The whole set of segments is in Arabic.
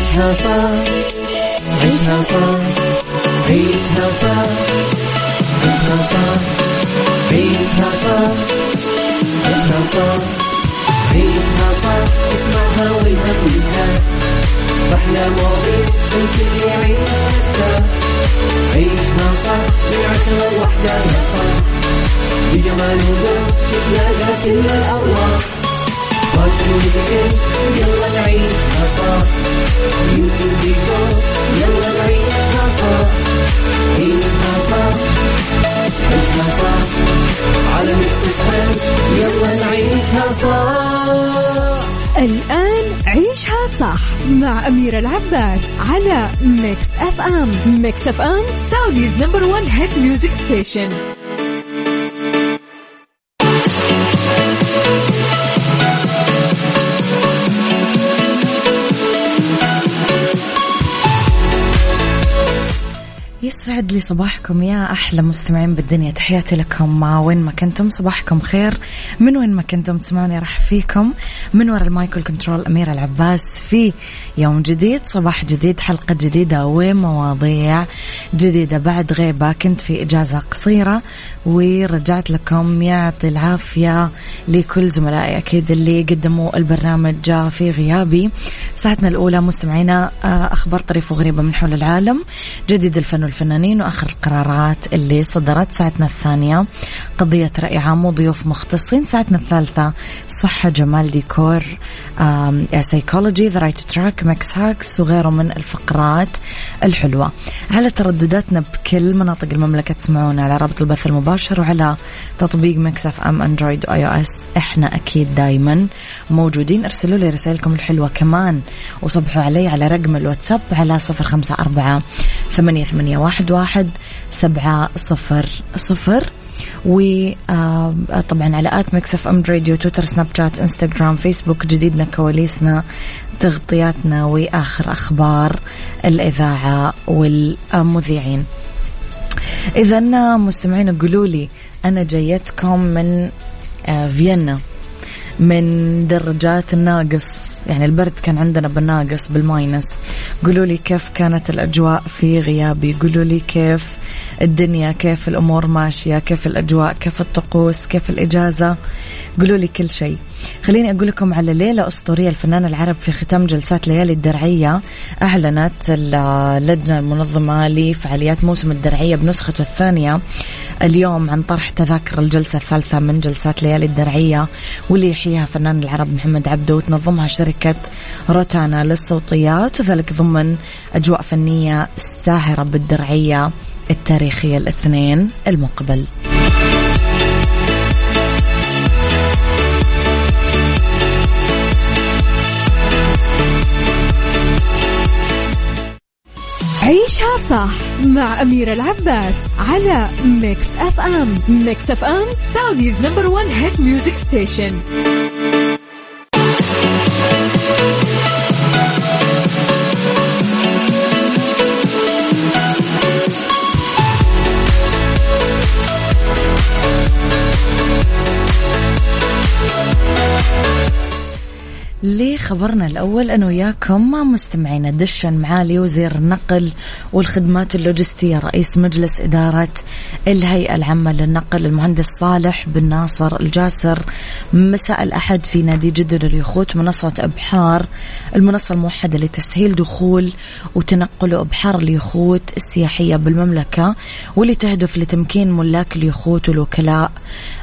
عيشها صح عيشها صح عيشها صح عيشها صح عيشها صح عيشها صح عيشها صح اسمعها والهم ينزاح أحلى مواضيع الكل يعيش عيشها صح من عشرة لوحدة يا صاح بجمال وذوق تتلاقى كل الأرواح يلا نعيشها صح يلا نعيشها صح عيشها صح عيشها صح على Mix الآن عيشها صح مع أميرة العباس على Mix FM Mix FM Saudi's number one hit music station يسعد لي صباحكم يا أحلى مستمعين بالدنيا. تحياتي لكم. وين ما كنتم صباحكم خير. من وين ما كنتم تسمعوني راح فيكم. من وراء المايكل كنترول أميرة العباس في يوم جديد صباح جديد حلقة جديدة ومواضيع جديدة. بعد غيبة كنت في إجازة قصيرة. ورجعت لكم يعطي العافية لكل زملائي أكيد اللي قدموا البرنامج في غيابي. ساعتنا الأولى مستمعينا آه، أخبار طريفة وغريبة من حول العالم جديد الفن والفنانين وآخر القرارات اللي صدرت. ساعتنا الثانية قضية رأي عام وضيوف مختصين. ساعتنا الثالثة صحة جمال ديكور psychology the right track Mix Hacks وغيره من الفقرات الحلوة. على تردداتنا بكل مناطق المملكة تسمعونا على رابط البث المباشر. وعلى تطبيق Mix FM Android و iOS إحنا أكيد دايما موجودين. ارسلوا لي رسائلكم الحلوة كمان. وصبحوا علي على رقم الواتساب على صفر خمسة أربعة ثمانية, ثمانية واحد, واحد سبعة صفر صفر. وطبعا على at Mix FM Radio تويتر سناب شات إنستغرام فيسبوك جديدنا كواليسنا تغطياتنا وآخر أخبار الإذاعة والمذيعين. إذا مستمعين قولوا لي أنا جايتكم من آه، فيينا من درجات الناقص. يعني البرد كان عندنا بالناقص بالماينس. قولوا لي كيف كانت الأجواء في غيابي؟ قولوا لي كيف الدنيا كيف الأمور ماشية كيف الأجواء كيف الطقوس كيف الإجازة. قولوا لي كل شيء. خليني أقول لكم على ليلة أسطورية الفنان العرب في ختام جلسات ليالي الدرعية. أعلنت اللجنة المنظمة لفعاليات موسم الدرعية بنسخته الثانية. اليوم عن طرح تذاكر الجلسة الثالثة من جلسات ليالي الدرعية واللي يحييها فنان العرب محمد عبده وتنظمها شركة روتانا للصوتيات وذلك ضمن أجواء فنية ساهرة بالدرعية. التاريخية الاثنين المقبل. عيشها صح مع أميرة العباس على Mix FM Mix FM Saudi's number one hit music station خبرنا الأول أنه وياكم مستمعين دشن معالي وزير النقل والخدمات اللوجستية رئيس مجلس إدارة الهيئة العامة للنقل المهندس صالح بن ناصر الجاسر. مساء الأحد في نادي جدة لليخوت منصة أبحار. المنصة الموحدة لتسهيل دخول وتنقل أبحار اليخوت السياحية بالمملكة واللي تهدف لتمكين ملاك اليخوت والوكلاء.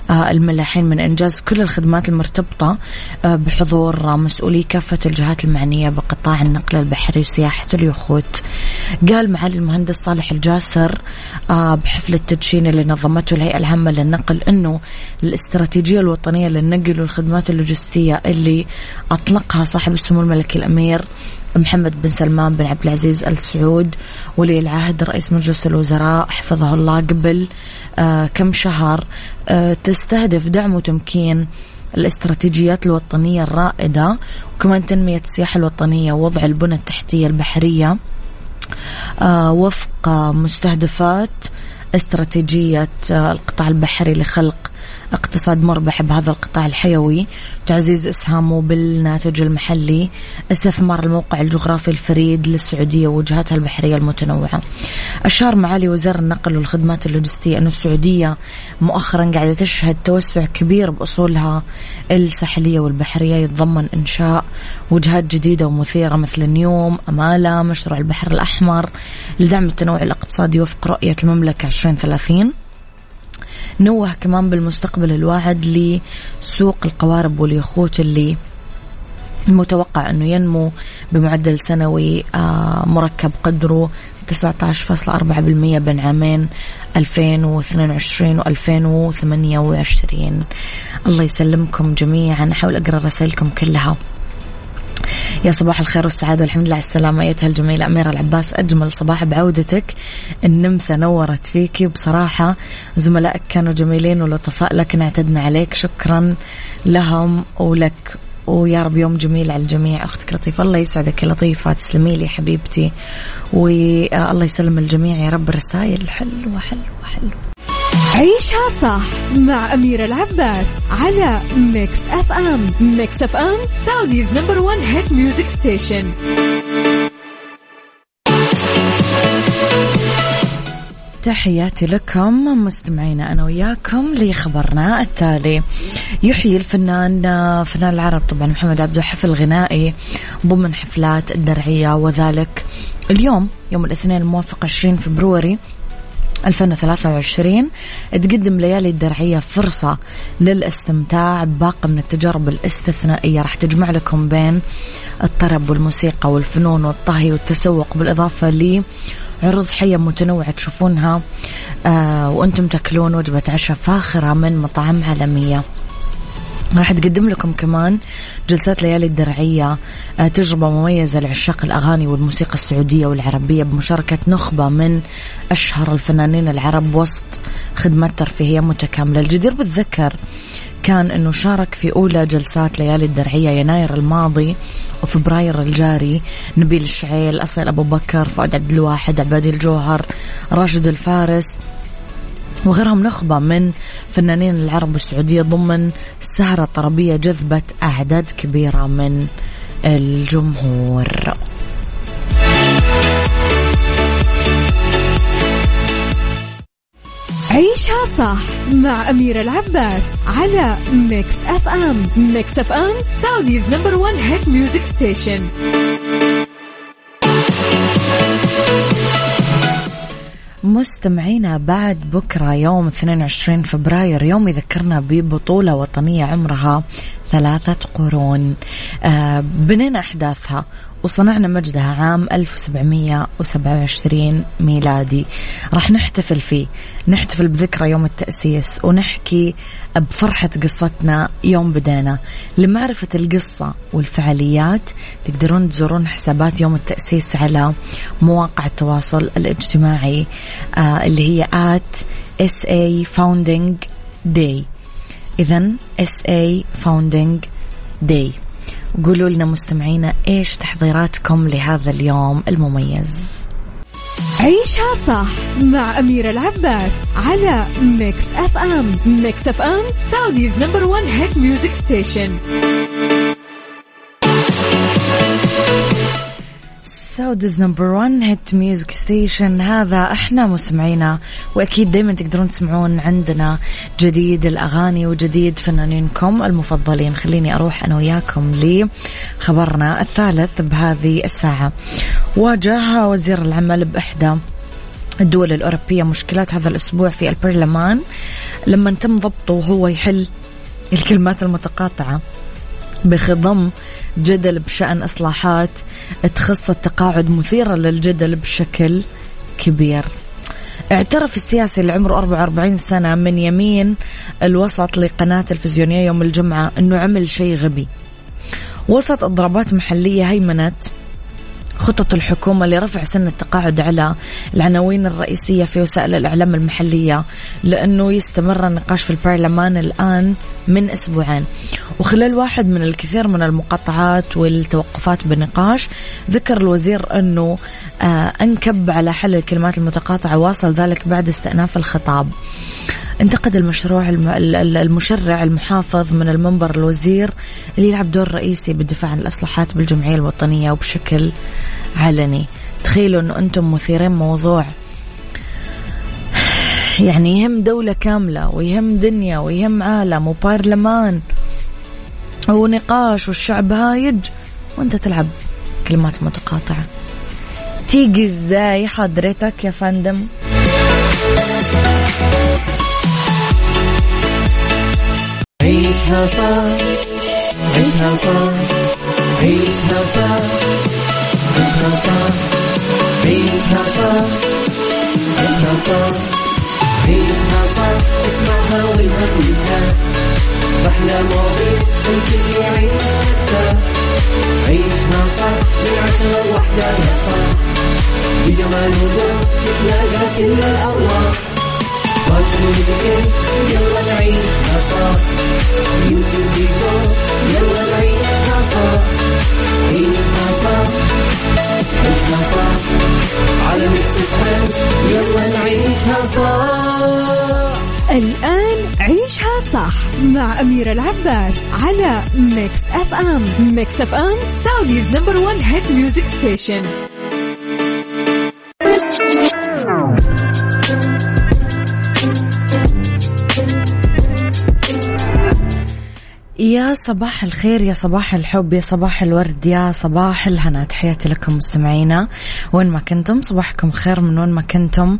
الملاحين من إنجاز كل الخدمات المرتبطة آه، بحضور مسؤولي كافة الجهات المعنية بقطاع النقل البحري وسياحة اليخوت. قال معالي المهندس صالح الجاسر آه، بحفل التدشين اللي نظمته الهيئة العامة للنقل أنه الاستراتيجية الوطنية للنقل والخدمات اللوجستية اللي أطلقها صاحب السمو الملكي الأمير محمد بن سلمان بن عبد العزيز ال سعود ولي العهد رئيس مجلس الوزراء حفظه الله قبل آه كم شهر آه تستهدف دعم وتمكين الاستراتيجيات الوطنية الرائدة وكمان تنمية السياحة الوطنية ووضع البنى التحتية البحرية آه وفق مستهدفات استراتيجية آه القطاع البحري لخلق اقتصاد مربح بهذا القطاع الحيوي. تعزيز إسهامه بالناتج المحلي. استثمار الموقع الجغرافي الفريد للسعودية ووجهاتها البحرية المتنوعة. أشار معالي وزير النقل والخدمات اللوجستية أن السعودية مؤخرا قاعدة تشهد توسع كبير بأصولها الساحلية والبحرية. يتضمن إنشاء وجهات جديدة ومثيرة مثل النيوم أمالة مشروع البحر الأحمر. لدعم التنوع الاقتصادي وفق رؤية المملكة 2030 نوه كمان بالمستقبل الواعد لسوق القوارب واليخوت اللي المتوقع أنه ينمو بمعدل سنوي آه، مركب قدره 19.4% بين عامين 2022 و 2028 الله يسلمكم جميعا. أحاول أقرأ رسائلكم كلها. يا صباح الخير والسعادة والحمد لله على السلامة. أيتها الجميلة أميرة العباس أجمل صباح بعودتك. النمسا نورت فيكي بصراحة. زملائك كانوا جميلين ولطفاء لكن اعتدنا عليك. شكرا لهم ولك. ويا رب يوم جميل على الجميع. أختك لطيفة الله يسعدك يا لطيفة. تسلمي لي حبيبتي. والله يسلم الجميع يا رب. رسائل حلوة حلوة حلوة. عيشها صح مع أميرة العباس على Mix FM Mix FM Saudi's number one hit music station تحياتي لكم مستمعينا أنا وياكم لخبرنا التالي. يحيي الفنان فنان العرب طبعا محمد عبده حفل غنائي ضمن حفلات الدرعية. وذلك اليوم يوم الاثنين الموافق 20 فبروري 2023 تقدم ليالي الدرعية فرصة للاستمتاع بباقة من التجارب الاستثنائية. راح تجمع لكم بين الطرب والموسيقى والفنون والطهي والتسوق بالإضافة لي عروض حية متنوعة تشوفونها آه وأنتم تاكلون وجبة عشاء فاخرة من مطاعم عالمية. راح تقدم لكم كمان جلسات ليالي الدرعية آه، تجربة مميزة لعشاق الأغاني والموسيقى السعودية والعربية بمشاركة نخبة من أشهر الفنانين العرب وسط خدمات ترفيهية متكاملة. الجدير بالذكر كان أنه شارك في أولى جلسات ليالي الدرعية يناير الماضي وفبراير الجاري نبيل الشعيل أصيل أبو بكر فؤاد عبد الواحد عبادي الجوهر راشد الفارس. وغيرهم نخبة من فنانين العرب والسعودية ضمن سهرة طربية جذبت أعداد كبيرة من الجمهور. عيشها صح مع أميرة العباس على Mix FM Mix FM Saudi's number one hit music station مستمعينا بعد بكرة يوم 22 فبراير يوم يذكرنا ببطولة وطنية عمرها ثلاثة قرون. آه بنينا أحداثها. وصنعنا مجدها عام 1727 ميلادي. راح نحتفل فيه نحتفل بذكرى يوم التأسيس ونحكي بفرحة قصتنا يوم بدينا لمعرفة القصة والفعاليات تقدرون تزورون حسابات يوم التأسيس على مواقع التواصل الاجتماعي آه اللي هي at SA Founding Day. إذا SA Founding Day. قولوا لنا مستمعينا إيش تحضيراتكم لهذا اليوم المميز. عيشها صح مع أميرة العباس على Mix FM Mix FM Saudi's number one hit music station Saudi's number 1 hit music station هذا إحنا مستمعينا وأكيد دائما تقدرون تسمعون عندنا جديد الأغاني وجديد فنانينكم المفضلين. خليني أروح أنا وياكم لخبرنا الثالث بهذه الساعة. واجه وزير العمل بإحدى الدول الأوروبية مشكلات هذا الأسبوع في البرلمان. لما تم ضبطه وهو يحل الكلمات المتقاطعة. بخضم جدل بشأن إصلاحات تخص التقاعد مثيرة للجدل بشكل كبير. اعترف السياسي اللي عمره 44 سنة من يمين الوسط لقناة تلفزيونية يوم الجمعة أنه عمل شيء غبي. وسط اضرابات محلية هيمنت خطط الحكومة لرفع سن التقاعد على العناوين الرئيسية في وسائل الإعلام المحلية لأنه يستمر النقاش في البرلمان الآن من أسبوعين. وخلال واحد من الكثير من المقاطعات والتوقفات بالنقاش ذكر الوزير أنه آه أنكب على حل الكلمات المتقاطعة واصل ذلك بعد استئناف الخطاب. انتقد المشروع المشرع المحافظ من المنبر الوزير اللي يلعب دور رئيسي بالدفاع عن الإصلاحات بالجمعية الوطنية وبشكل علني. تخيلوا أنه أنتم مثيرين موضوع يعني يهم دولة كاملة ويهم دنيا ويهم عالم وبرلمان ونقاش والشعب هايج وأنت تلعب كلمات متقاطعة. تيجي إزاي حضرتك يا فندم؟ عيشها صار عيشها صار عيشها صار عيشها صار عيشها صار عيشها صار عيشها صار اسمعها والهم ينزاح أحلى مواضيع الكل يعيش حتى عيشها صار من عشرة لوحدة يا صار بجمال وذوق تتلاقى كل الأرواح يلا نعيشها صح يلا نعيشها صح عيشها صح عيشها صح على Mix يلا نعيشها الآن عيشها صح مع أميرة العباس على Mix FM Mix FM Saudi's number one hit music station يا صباح الخير يا صباح الحب يا صباح الورد يا صباح الهنا تحياتي لكم مستمعينا. وين ما كنتم صباحكم خير من وين ما كنتم.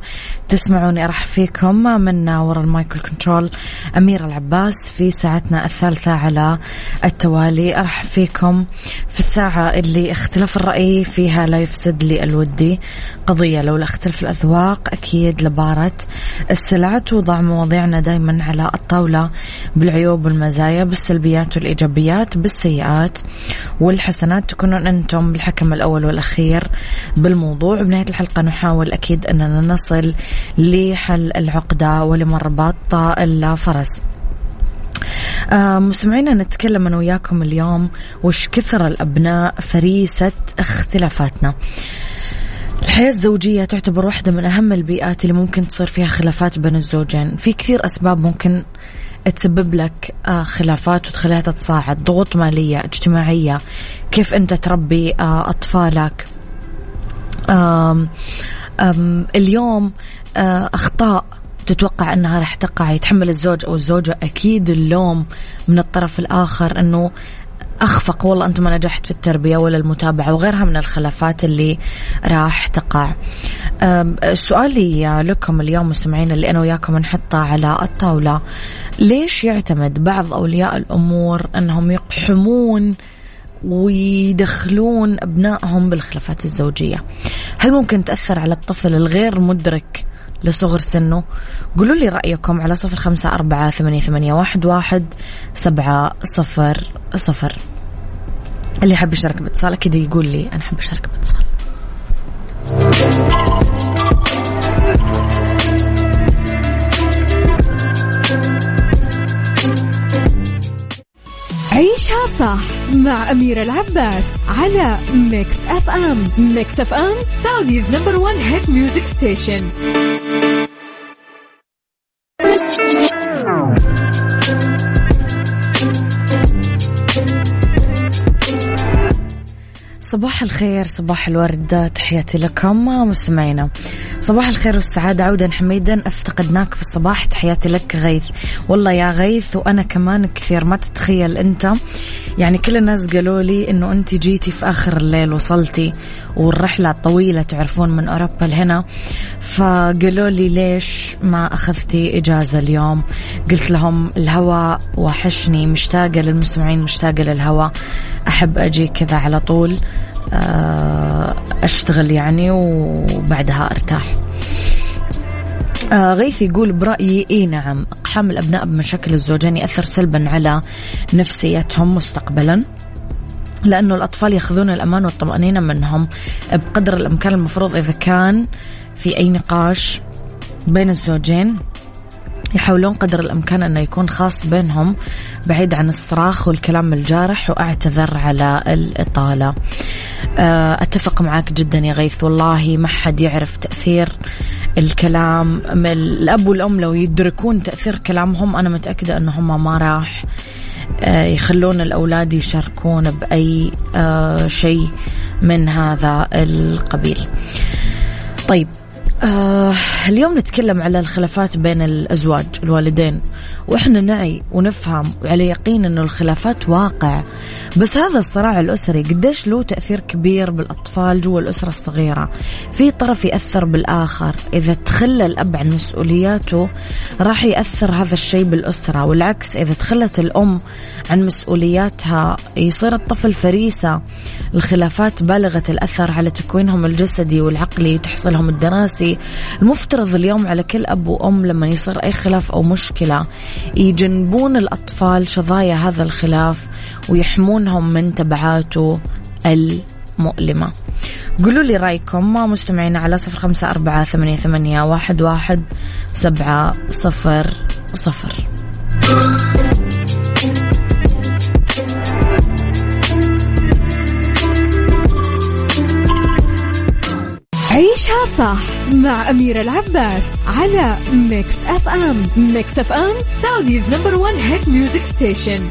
تسمعوني راح فيكم. من وراء المايكل كنترول أميرة العباس في ساعتنا الثالثة على التوالي. أرحب فيكم في الساعة اللي اختلاف الرأي فيها لا يفسد لي الودي قضية لولا اختلف الأذواق أكيد لبارة السلع توضع مواضيعنا دايما على الطاولة بالعيوب والمزايا بالسلبيات والإيجابيات بالسيئات والحسنات تكونون أنتم الحكم الأول والأخير بالموضوع. بنهاية الحلقة نحاول أكيد أننا نصل لحل العقدة ولمربط الفرس آه مستمعينا نتكلم أنا وياكم اليوم وش كثر الأبناء فريسة اختلافاتنا. الحياة الزوجية تعتبر واحدة من أهم البيئات اللي ممكن تصير فيها خلافات بين الزوجين. في كثير أسباب ممكن تسبب لك آه، خلافات وتخليها تتصاعد ضغوط مالية اجتماعية كيف أنت تربي آه، أطفالك. اليوم آه، أخطاء تتوقع أنها راح تقع يتحمل الزوج أو الزوجة أكيد اللوم من الطرف الآخر أنه أخفق. والله أنت ما نجحت في التربية ولا المتابعة وغيرها من الخلافات اللي راح تقع. سؤالي لكم اليوم مستمعين اللي أنا وياكم نحطه على الطاولة. ليش يعتمد بعض أولياء الأمور أنهم يقحمون ويدخلون أبنائهم بالخلافات الزوجية؟ هل ممكن تأثر على الطفل الغير مدرك لصغر سنه. قولوا لي رأيكم على صفر خمسة أربعة ثمانية, ثمانية واحد, واحد سبعة صفر صفر. اللي يحب يشارك باتصال أكيد يقول لي أنا أحب أشارك باتصال. عيشها صح مع أميرة العباس على Mix FM Mix FM Saudi's number one hit music station صباح الخير صباح الورد. تحياتي لكم مستمعينا. صباح الخير والسعادة عودا حميدا افتقدناك في الصباح. تحياتي لك غيث. والله يا غيث وأنا كمان كثير. ما تتخيل أنت. يعني كل الناس قالوا لي أنه أنت جيتي في آخر الليل وصلتي والرحلة طويلة تعرفون من أوروبا لهنا. فقالوا لي ليش ما أخذتي إجازة اليوم؟ قلت لهم الهواء وحشني مشتاقة للمستمعين مشتاقة للهواء أحب أجي كذا على طول. آه، أشتغل يعني وبعدها أرتاح. آه غيث يقول برأيي إي نعم إقحام الأبناء بمشاكل الزوجين يأثر سلبا على نفسيتهم مستقبلا لأنه الأطفال يأخذون الأمان والطمأنينة منهم بقدر الإمكان المفروض إذا كان في أي نقاش بين الزوجين يحاولون قدر الإمكان انه يكون خاص بينهم بعيد عن الصراخ والكلام الجارح وأعتذر على الإطالة. آه، أتفق معك جدا يا غيث. والله ما حد يعرف تأثير الكلام. الأب والأم لو يدركون تأثير كلامهم أنا متأكدة أنهم ما راح آه، يخلون الأولاد يشاركون بأي آه، شيء من هذا القبيل. طيب آه اليوم نتكلم على الخلافات بين الأزواج الوالدين وإحنا نعي ونفهم وعلى يقين أنه الخلافات واقع. بس هذا الصراع الأسري قديش له تأثير كبير بالأطفال جوا الأسرة الصغيرة؟ في طرف يأثر بالآخر. إذا تخلى الأب عن مسؤولياته راح يأثر هذا الشيء بالأسرة. والعكس إذا تخلت الأم عن مسؤولياتها يصير الطفل فريسة. الخلافات بالغة الأثر على تكوينهم الجسدي والعقلي وتحصيلهم الدراسي المفترض اليوم على كل أب وأم لما يصير أي خلاف أو مشكلة يجنبون الأطفال شظايا هذا الخلاف ويحمونهم من تبعاته المؤلمة. قولوا لي رأيكم ما مستمعين على صفر خمسة أربعة ثمانية, ثمانية واحد, واحد سبعة صفر صفر. صح مع أميرة العباس على Mix FM Mix FM Saudi's number one hit music station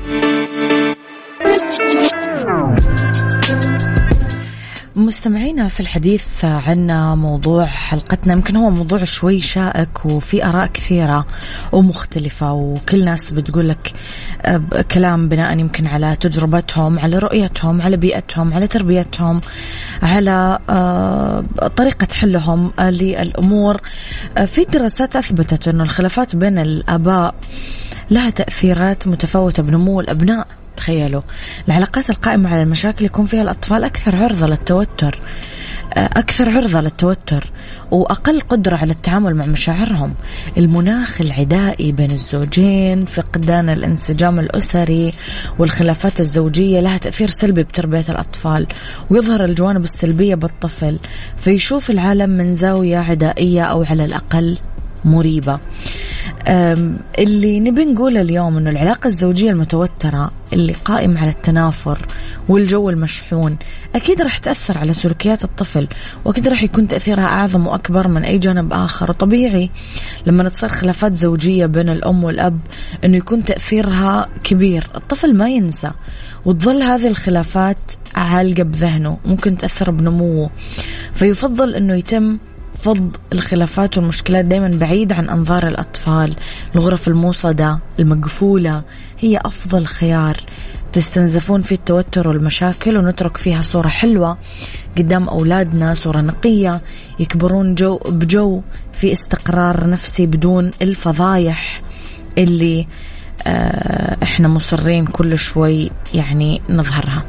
مستمعينا في الحديث عن موضوع حلقتنا يمكن هو موضوع شوي شائك وفي آراء كثيرة ومختلفة وكل ناس بتقول لك آه، كلام بناء يمكن على تجربتهم على رؤيتهم على بيئتهم على تربيتهم على آه، طريقة حلهم للأمور. آه، في دراسات أثبتت أن الخلافات بين الآباء لها تأثيرات متفاوتة بنمو الأبناء. تخيلوا العلاقات القائمة على المشاكل يكون فيها الأطفال أكثر عرضة للتوتر آه، أكثر عرضة للتوتر وأقل قدرة على التعامل مع مشاعرهم. المناخ العدائي بين الزوجين فقدان الانسجام الأسري والخلافات الزوجية لها تأثير سلبي بتربية الأطفال ويظهر الجوانب السلبية بالطفل. فيشوف العالم من زاوية عدائية أو على الأقل. مريبة. اللي نبي نقوله اليوم إنه العلاقة الزوجية المتوترة اللي قائمة على التنافر والجو المشحون أكيد راح تأثر على سلوكيات الطفل وأكيد راح يكون تأثيرها أعظم وأكبر من أي جانب آخر. وطبيعي لما تصير خلافات زوجية بين الأم والأب إنه يكون تأثيرها كبير. الطفل ما ينسى وتظل هذه الخلافات عالقة بذهنه ممكن تأثر بنموه. فيفضل إنه يتم فض الخلافات والمشكلات دائما بعيد عن أنظار الأطفال. الغرف الموصدة المقفولة هي أفضل خيار. تستنزفون فيه التوتر والمشاكل ونترك فيها صورة حلوة قدام أولادنا صورة نقية يكبرون جو بجو في استقرار نفسي بدون الفضايح اللي آه، إحنا مصرين كل شوي يعني نظهرها.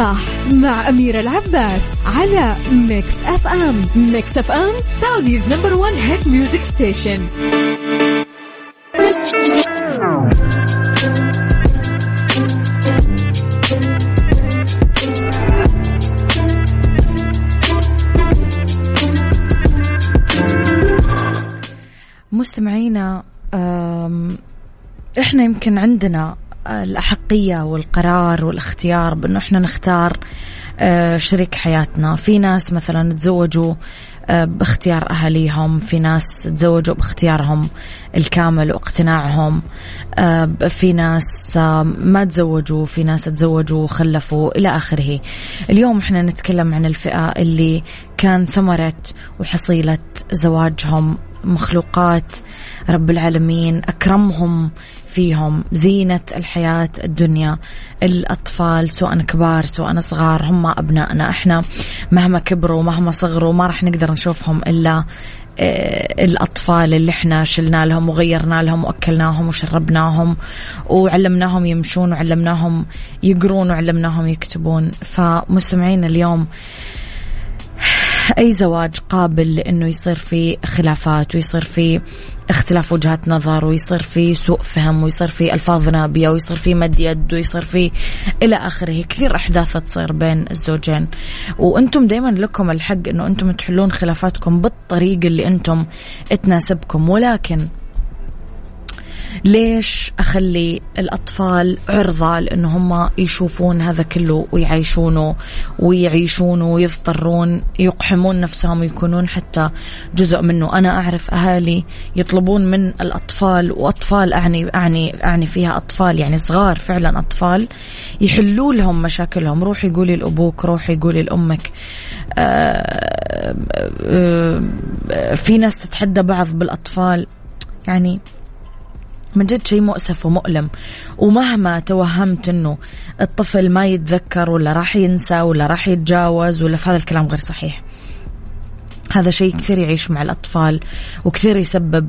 صح مع أميرة العباس على Mix FM Mix FM Saudi's number one hit music station مستمعينا إحنا يمكن عندنا الأحقية والقرار والاختيار بأنه إحنا نختار آه، شريك حياتنا. في ناس مثلا تزوجوا آه، باختيار أهاليهم في ناس تزوجوا باختيارهم الكامل واقتناعهم آه، في ناس ما تزوجوا في ناس تزوجوا وخلفوا إلى آخره. اليوم إحنا نتكلم عن الفئة اللي كان ثمرة وحصيلة زواجهم مخلوقات رب العالمين أكرمهم فيهم زينة الحياة الدنيا الأطفال سواء كبار سواء صغار هم أبنائنا إحنا مهما كبروا مهما صغروا ما راح نقدر نشوفهم إلا آه، الأطفال اللي إحنا شلنا لهم وغيرنا لهم وأكلناهم وشربناهم وعلمناهم يمشون وعلمناهم يقرون وعلمناهم يكتبون. فمستمعين اليوم أي زواج قابل لأنه يصير فيه خلافات ويصير فيه اختلاف وجهات نظر ويصير فيه سوء فهم ويصير فيه ألفاظ نابية ويصير فيه مد يد ويصير فيه إلى آخره. كثير أحداث تصير بين الزوجين. وأنتم دايما لكم الحق أنه أنتم تحلون خلافاتكم بالطريقة اللي أنتم تناسبكم. ولكن ليش أخلي الأطفال عرضة لأنه هم يشوفون هذا كله ويعيشونه ويعيشونه ويضطرون يقحمون نفسهم ويكونون حتى جزء منه. أنا أعرف أهالي يطلبون من الأطفال وأطفال أعني أعني أعني فيها أطفال يعني صغار فعلا أطفال يحلوا لهم مشاكلهم. روحي قولي لأبوك روحي قولي لأمك. آه، آه، آه، في ناس تتحدى بعض بالأطفال. يعني من جد شيء مؤسف ومؤلم. ومهما توهمت إنه الطفل ما يتذكر ولا راح ينسى ولا راح يتجاوز ولا في هذا الكلام غير صحيح. هذا شيء كثير يعيش مع الأطفال وكثير يسبب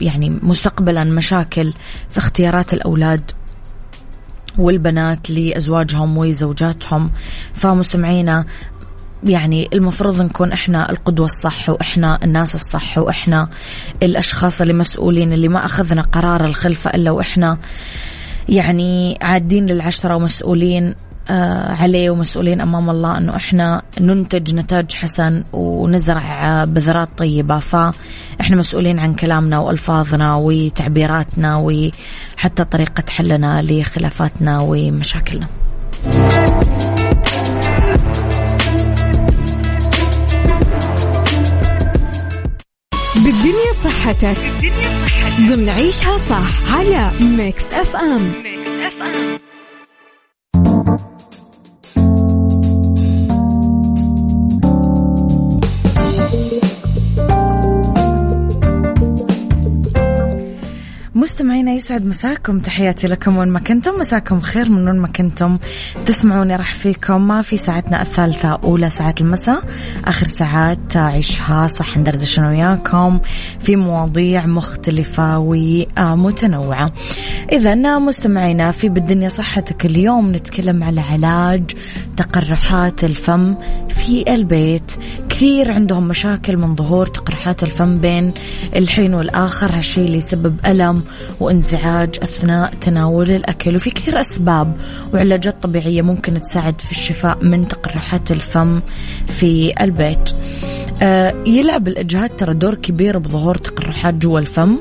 يعني مستقبلا مشاكل في اختيارات الأولاد والبنات لأزواجهم وزوجاتهم. فمستمعينا يعني المفروض نكون إحنا القدوة الصح وإحنا الناس الصح وإحنا الأشخاص اللي مسؤولين اللي ما أخذنا قرار الخلفة إلا وإحنا يعني عادين للعشرة ومسؤولين آه عليه ومسؤولين أمام الله إنه إحنا ننتج نتاج حسن ونزرع بذرات طيبة فإحنا مسؤولين عن كلامنا وألفاظنا وتعبيراتنا وحتى طريقة حلنا لخلافاتنا ومشاكلنا. بالدنيا صحتك. بالدنيا صحتك. ضمن عيشها صح على Mix FM Mix FM مستمعينا يسعد مساكم. تحياتي لكم وين ما كنتم. مساكم خير من وين ما كنتم. تسمعوني راح فيكم ما في ساعتنا الثالثة أولى ساعات المساء. آخر ساعات عيشها صح ندردش أنا وياكم في مواضيع مختلفة ومتنوعة. إذا مستمعينا في بالدنيا صحتك اليوم نتكلم على علاج تقرحات الفم في البيت. كثير عندهم مشاكل من ظهور تقرحات الفم بين الحين والآخر هالشيء اللي يسبب ألم وانزعاج أثناء تناول الأكل. وفي كثير أسباب وعلاجات طبيعية ممكن تساعد في الشفاء من تقرحات الفم في البيت. آه، يلعب الإجهاد ترى دور كبير بظهور تقرحات جوا الفم.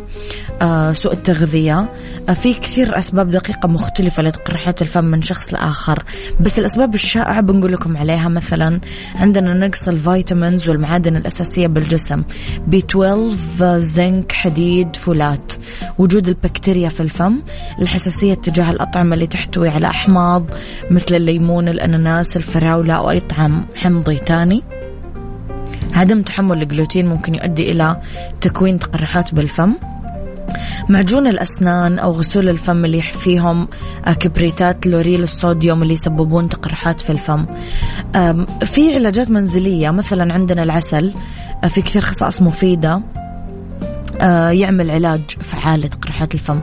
سوء التغذية. آه، في كثير أسباب دقيقة مختلفة لتقرحات الفم من شخص لآخر. بس الأسباب الشائعة بنقول لكم عليها مثلا عندنا نقص ال vitamins والمعادن الأساسية بالجسم. B 12 زنك حديد فولات. وجود البكتيريا في الفم الحساسية تجاه الأطعمة اللي تحتوي على أحماض مثل الليمون الأناناس الفراولة أو أي طعام حمضي تاني. عدم تحمل الجلوتين ممكن يؤدي إلى تكوين تقرحات بالفم. معجون الأسنان أو غسول الفم اللي فيهم كبريتات لوريل الصوديوم اللي يسببون تقرحات في الفم. في علاجات منزلية مثلا عندنا العسل في كثير خصائص مفيدة. آه، يعمل علاج فعال لتقرحات الفم.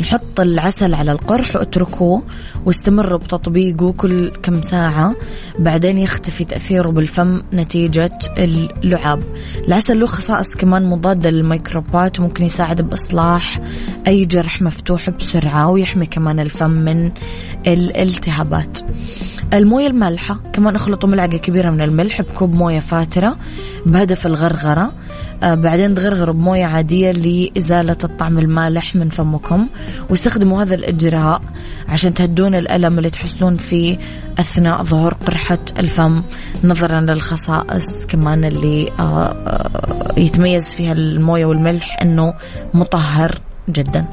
نحط العسل على القرح واتركوه واستمروا بتطبيقه كل كم ساعة. بعدين يختفي تأثيره بالفم نتيجة اللعاب. العسل له خصائص كمان مضادة للميكروبات وممكن يساعد بإصلاح أي جرح مفتوح بسرعة ويحمي كمان الفم من الالتهابات الموية المالحة كمان أخلطوا ملعقة كبيرة من الملح بكوب موية فاترة بهدف الغرغرة آه بعدين تغرغروا بموية عادية لإزالة الطعم المالح من فمكم واستخدموا هذا الإجراء عشان تهدون الألم اللي تحسون فيه أثناء ظهور قرحة الفم نظرا للخصائص كمان اللي آه آه يتميز فيها الموية والملح أنه مطهر جدا.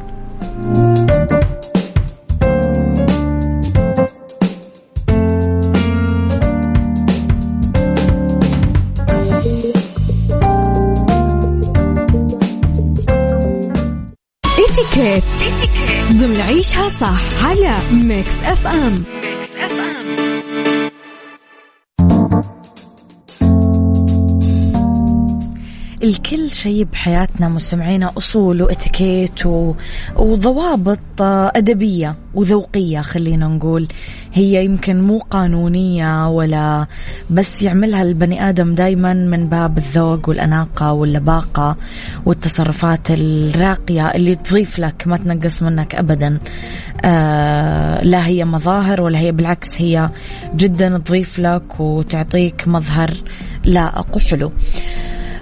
صح على Mix FM الكل شيء بحياتنا مستمعينا أصول وإتيكيت وضوابط أدبية وذوقية خلينا نقول. هي يمكن مو قانونية ولا بس يعملها البني آدم دايما من باب الذوق والأناقة واللباقة والتصرفات الراقية اللي تضيف لك ما تنقص منك أبدا. آه لا هي مظاهر ولا هي بالعكس هي جدا تضيف لك وتعطيك مظهر لائق وحلو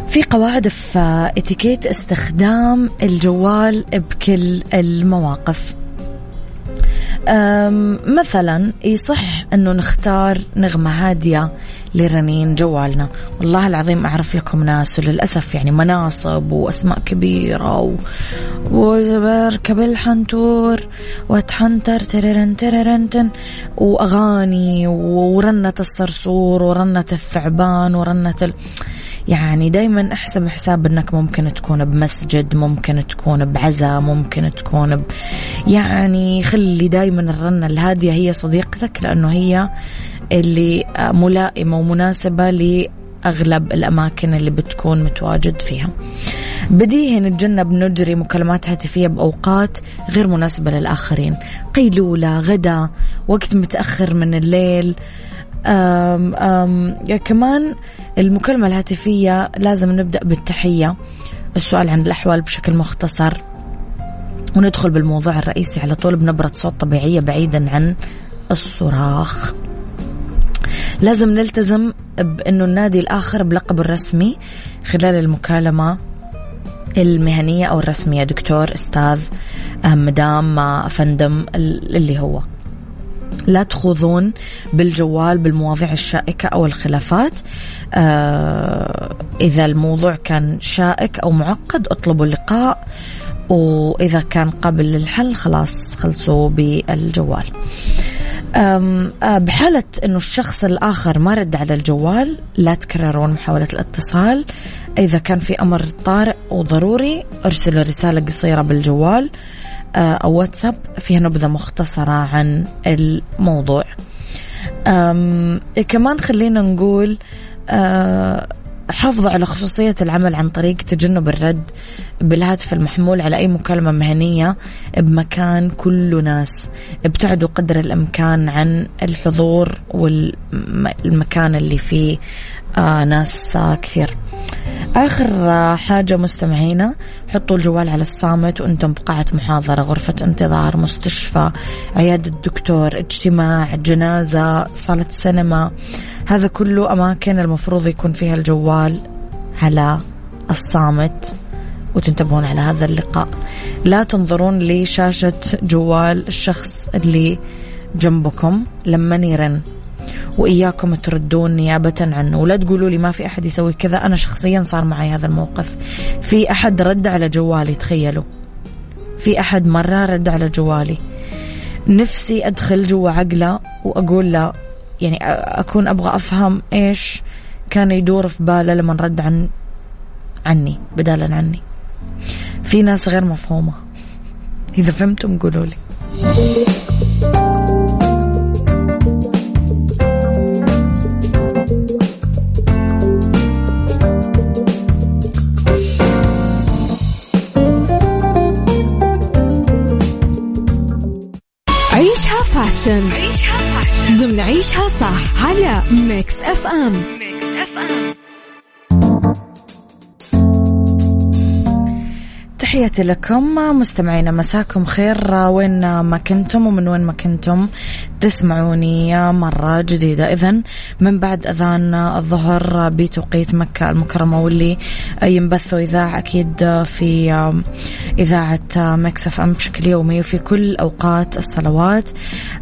في قواعد في اتيكيت استخدام الجوال بكل المواقف. مثلا يصح إنه نختار نغمة هادية لرنين جوالنا. والله العظيم أعرف لكم ناس وللأسف يعني مناصب وأسماء كبيرة و... وبركب الحنتور واتحنتر تررن تررنتن وأغاني ورنة الصرصور ورنة الثعبان ورنة ال... يعني دايما احسب حساب إنك ممكن تكون بمسجد ممكن تكون بعزا ممكن تكون ب... يعني خلي دايما الرنة. الهادية هي صديقتك لأنه هي اللي ملائمة ومناسبة لأغلب الأماكن اللي بتكون متواجد فيها. بديهي نتجنب نجري مكالمات هاتفية بأوقات غير مناسبة للآخرين. قيلولة غدا وقت متأخر من الليل. أم أم كمان المكالمة الهاتفية لازم نبدأ بالتحية. السؤال عن الأحوال بشكل مختصر. وندخل بالموضوع الرئيسي على طول بنبرة صوت طبيعية بعيدا عن الصراخ. لازم نلتزم بأنه النادي الآخر بلقبه الرسمي خلال المكالمة المهنية أو الرسمية. دكتور أستاذ مدام أفندم اللي هو. لا تخوضون بالجوال بالمواضيع الشائكة أو الخلافات. آه إذا الموضوع كان شائك أو معقد اطلبوا اللقاء. وإذا كان قابل للحل خلاص خلصوا بالجوال. آه، بحالة أنه الشخص الآخر ما رد على الجوال لا تكررون محاولة الاتصال. إذا كان في أمر طارئ وضروري أرسلوا رسالة قصيرة بالجوال. أو واتساب فيها نبذة مختصرة عن الموضوع. كمان خلينا نقول آه، حافظوا على خصوصية العمل عن طريق تجنب الرد. بالهاتف المحمول على أي مكالمة مهنية بمكان كله ناس ابتعدوا قدر الإمكان عن الحضور والمكان اللي فيه آه ناس آه كثير آخر حاجة مستمعينا حطوا الجوال على الصامت وأنتم بقاعة محاضرة. غرفة انتظار مستشفى عيادة دكتور اجتماع جنازة صالة سينما. هذا كله أماكن المفروض يكون فيها الجوال على الصامت. وتنتبهون على هذا اللقاء. لا تنظرون لشاشة جوال الشخص اللي جنبكم لما يرن وإياكم تردون نيابة عنه. ولا تقولوا لي ما في أحد يسوي كذا. أنا شخصيا صار معي هذا الموقف. في أحد رد على جوالي تخيلوا. في أحد مرة رد على جوالي. نفسي أدخل جوا عقله وأقول له يعني أكون أبغى أفهم إيش كان يدور في باله لما رد عن عني بدالا عني. في ناس غير مفهومة. إذا فهمتم قولوا لي. fashion عيشها fashion. ضمن عيشها صح على Mix FM Mix FM تحياتي لكم مستمعينا مساكم خير وين ما كنتم ومن وين ما كنتم. تسمعوني مرة جديدة. إذا من بعد أذان الظهر بتوقيت مكة المكرمة واللي ينبث إذاعة أكيد في إذاعة Mix FM بشكل يومي وفي كل أوقات الصلوات.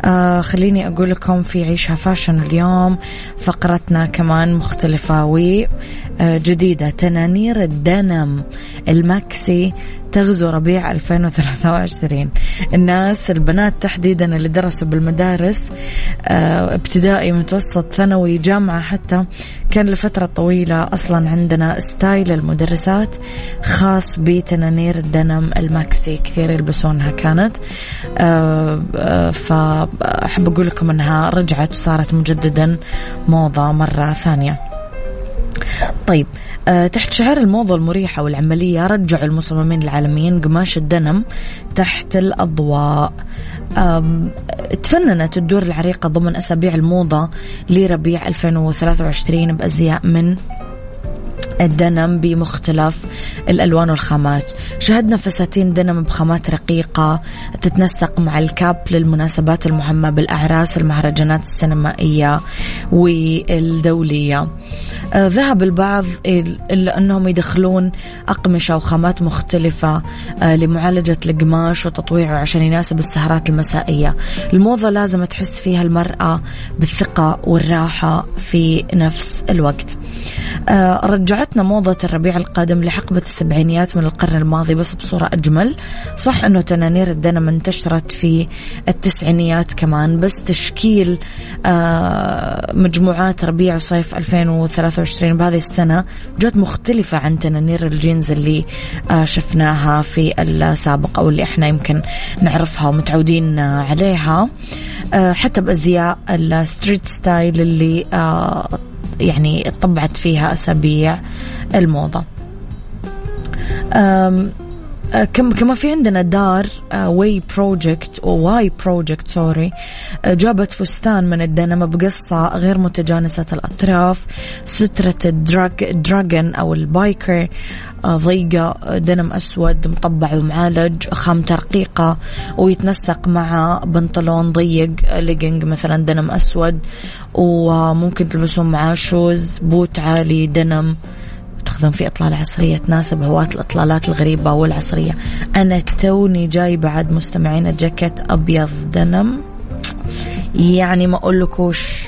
آه، خليني أقول لكم في عيشها fashion اليوم فقرتنا كمان مختلفة وجديدة تنانير ال denim ال maxi تغزو ربيع 2023 الناس البنات تحديدا اللي درسوا بالمدارس آه، ابتدائي متوسط ثانوي جامعة حتى كان لفترة طويلة أصلا عندنا style المدرسات خاص بتنانير ال denim ال maxi كثير يلبسونها كانت. آه، آه، فأحب أقول لكم أنها رجعت وصارت مجددا موضة مرة ثانية. طيب تحت شعار الموضة المريحة والعملية رجعوا المصممين العالميين قماش الدنم تحت الأضواء. تفننت الدور العريقة ضمن أسابيع الموضة لربيع 2023 بأزياء من الدنم بمختلف الألوان والخامات. شهدنا فساتين دنم بخامات رقيقة تتنسق مع الكاب للمناسبات المهمة بالأعراس المهرجانات السينمائية والدولية. آه، ذهب البعض إلا أنهم يدخلون أقمشة وخامات مختلفة آه، لمعالجة القماش وتطويعه عشان يناسب السهرات المسائية. الموضة لازم تحس فيها المرأة بالثقة والراحة في نفس الوقت. رجعتنا موضة الربيع القادم لحقبة السبعينيات من القرن الماضي بس بصورة أجمل. صح أنه تنانير الدنم انتشرت في التسعينيات كمان بس تشكيل آه، مجموعات ربيع وصيف 2023 بهذه السنة جت مختلفة عن تنانير الجينز اللي آه، شفناها في السابق أو اللي إحنا يمكن نعرفها ومتعودين عليها. حتى بأزياء ال street style اللي يعني طبعت فيها أسابيع الموضة. كم كما في عندنا دار Y/Project Y/Project sorry جابت فستان من الدنم بقصة غير متجانسة الأطراف سترة الدراج دراجون أو ال biker ضيقة دنم أسود مطبع ومعالج خامته رقيقة ويتنسق مع بنطلون ضيق ليجنج مثلا دنم أسود وممكن تلبسون معاه shoes boot عالي دنم تستخدم في إطلالة عصرية تناسب هواة الإطلالات الغريبة والعصرية. أنا توني جاي بعد مستمعين جاكيت أبيض دنم. يعني ما أقول لكوش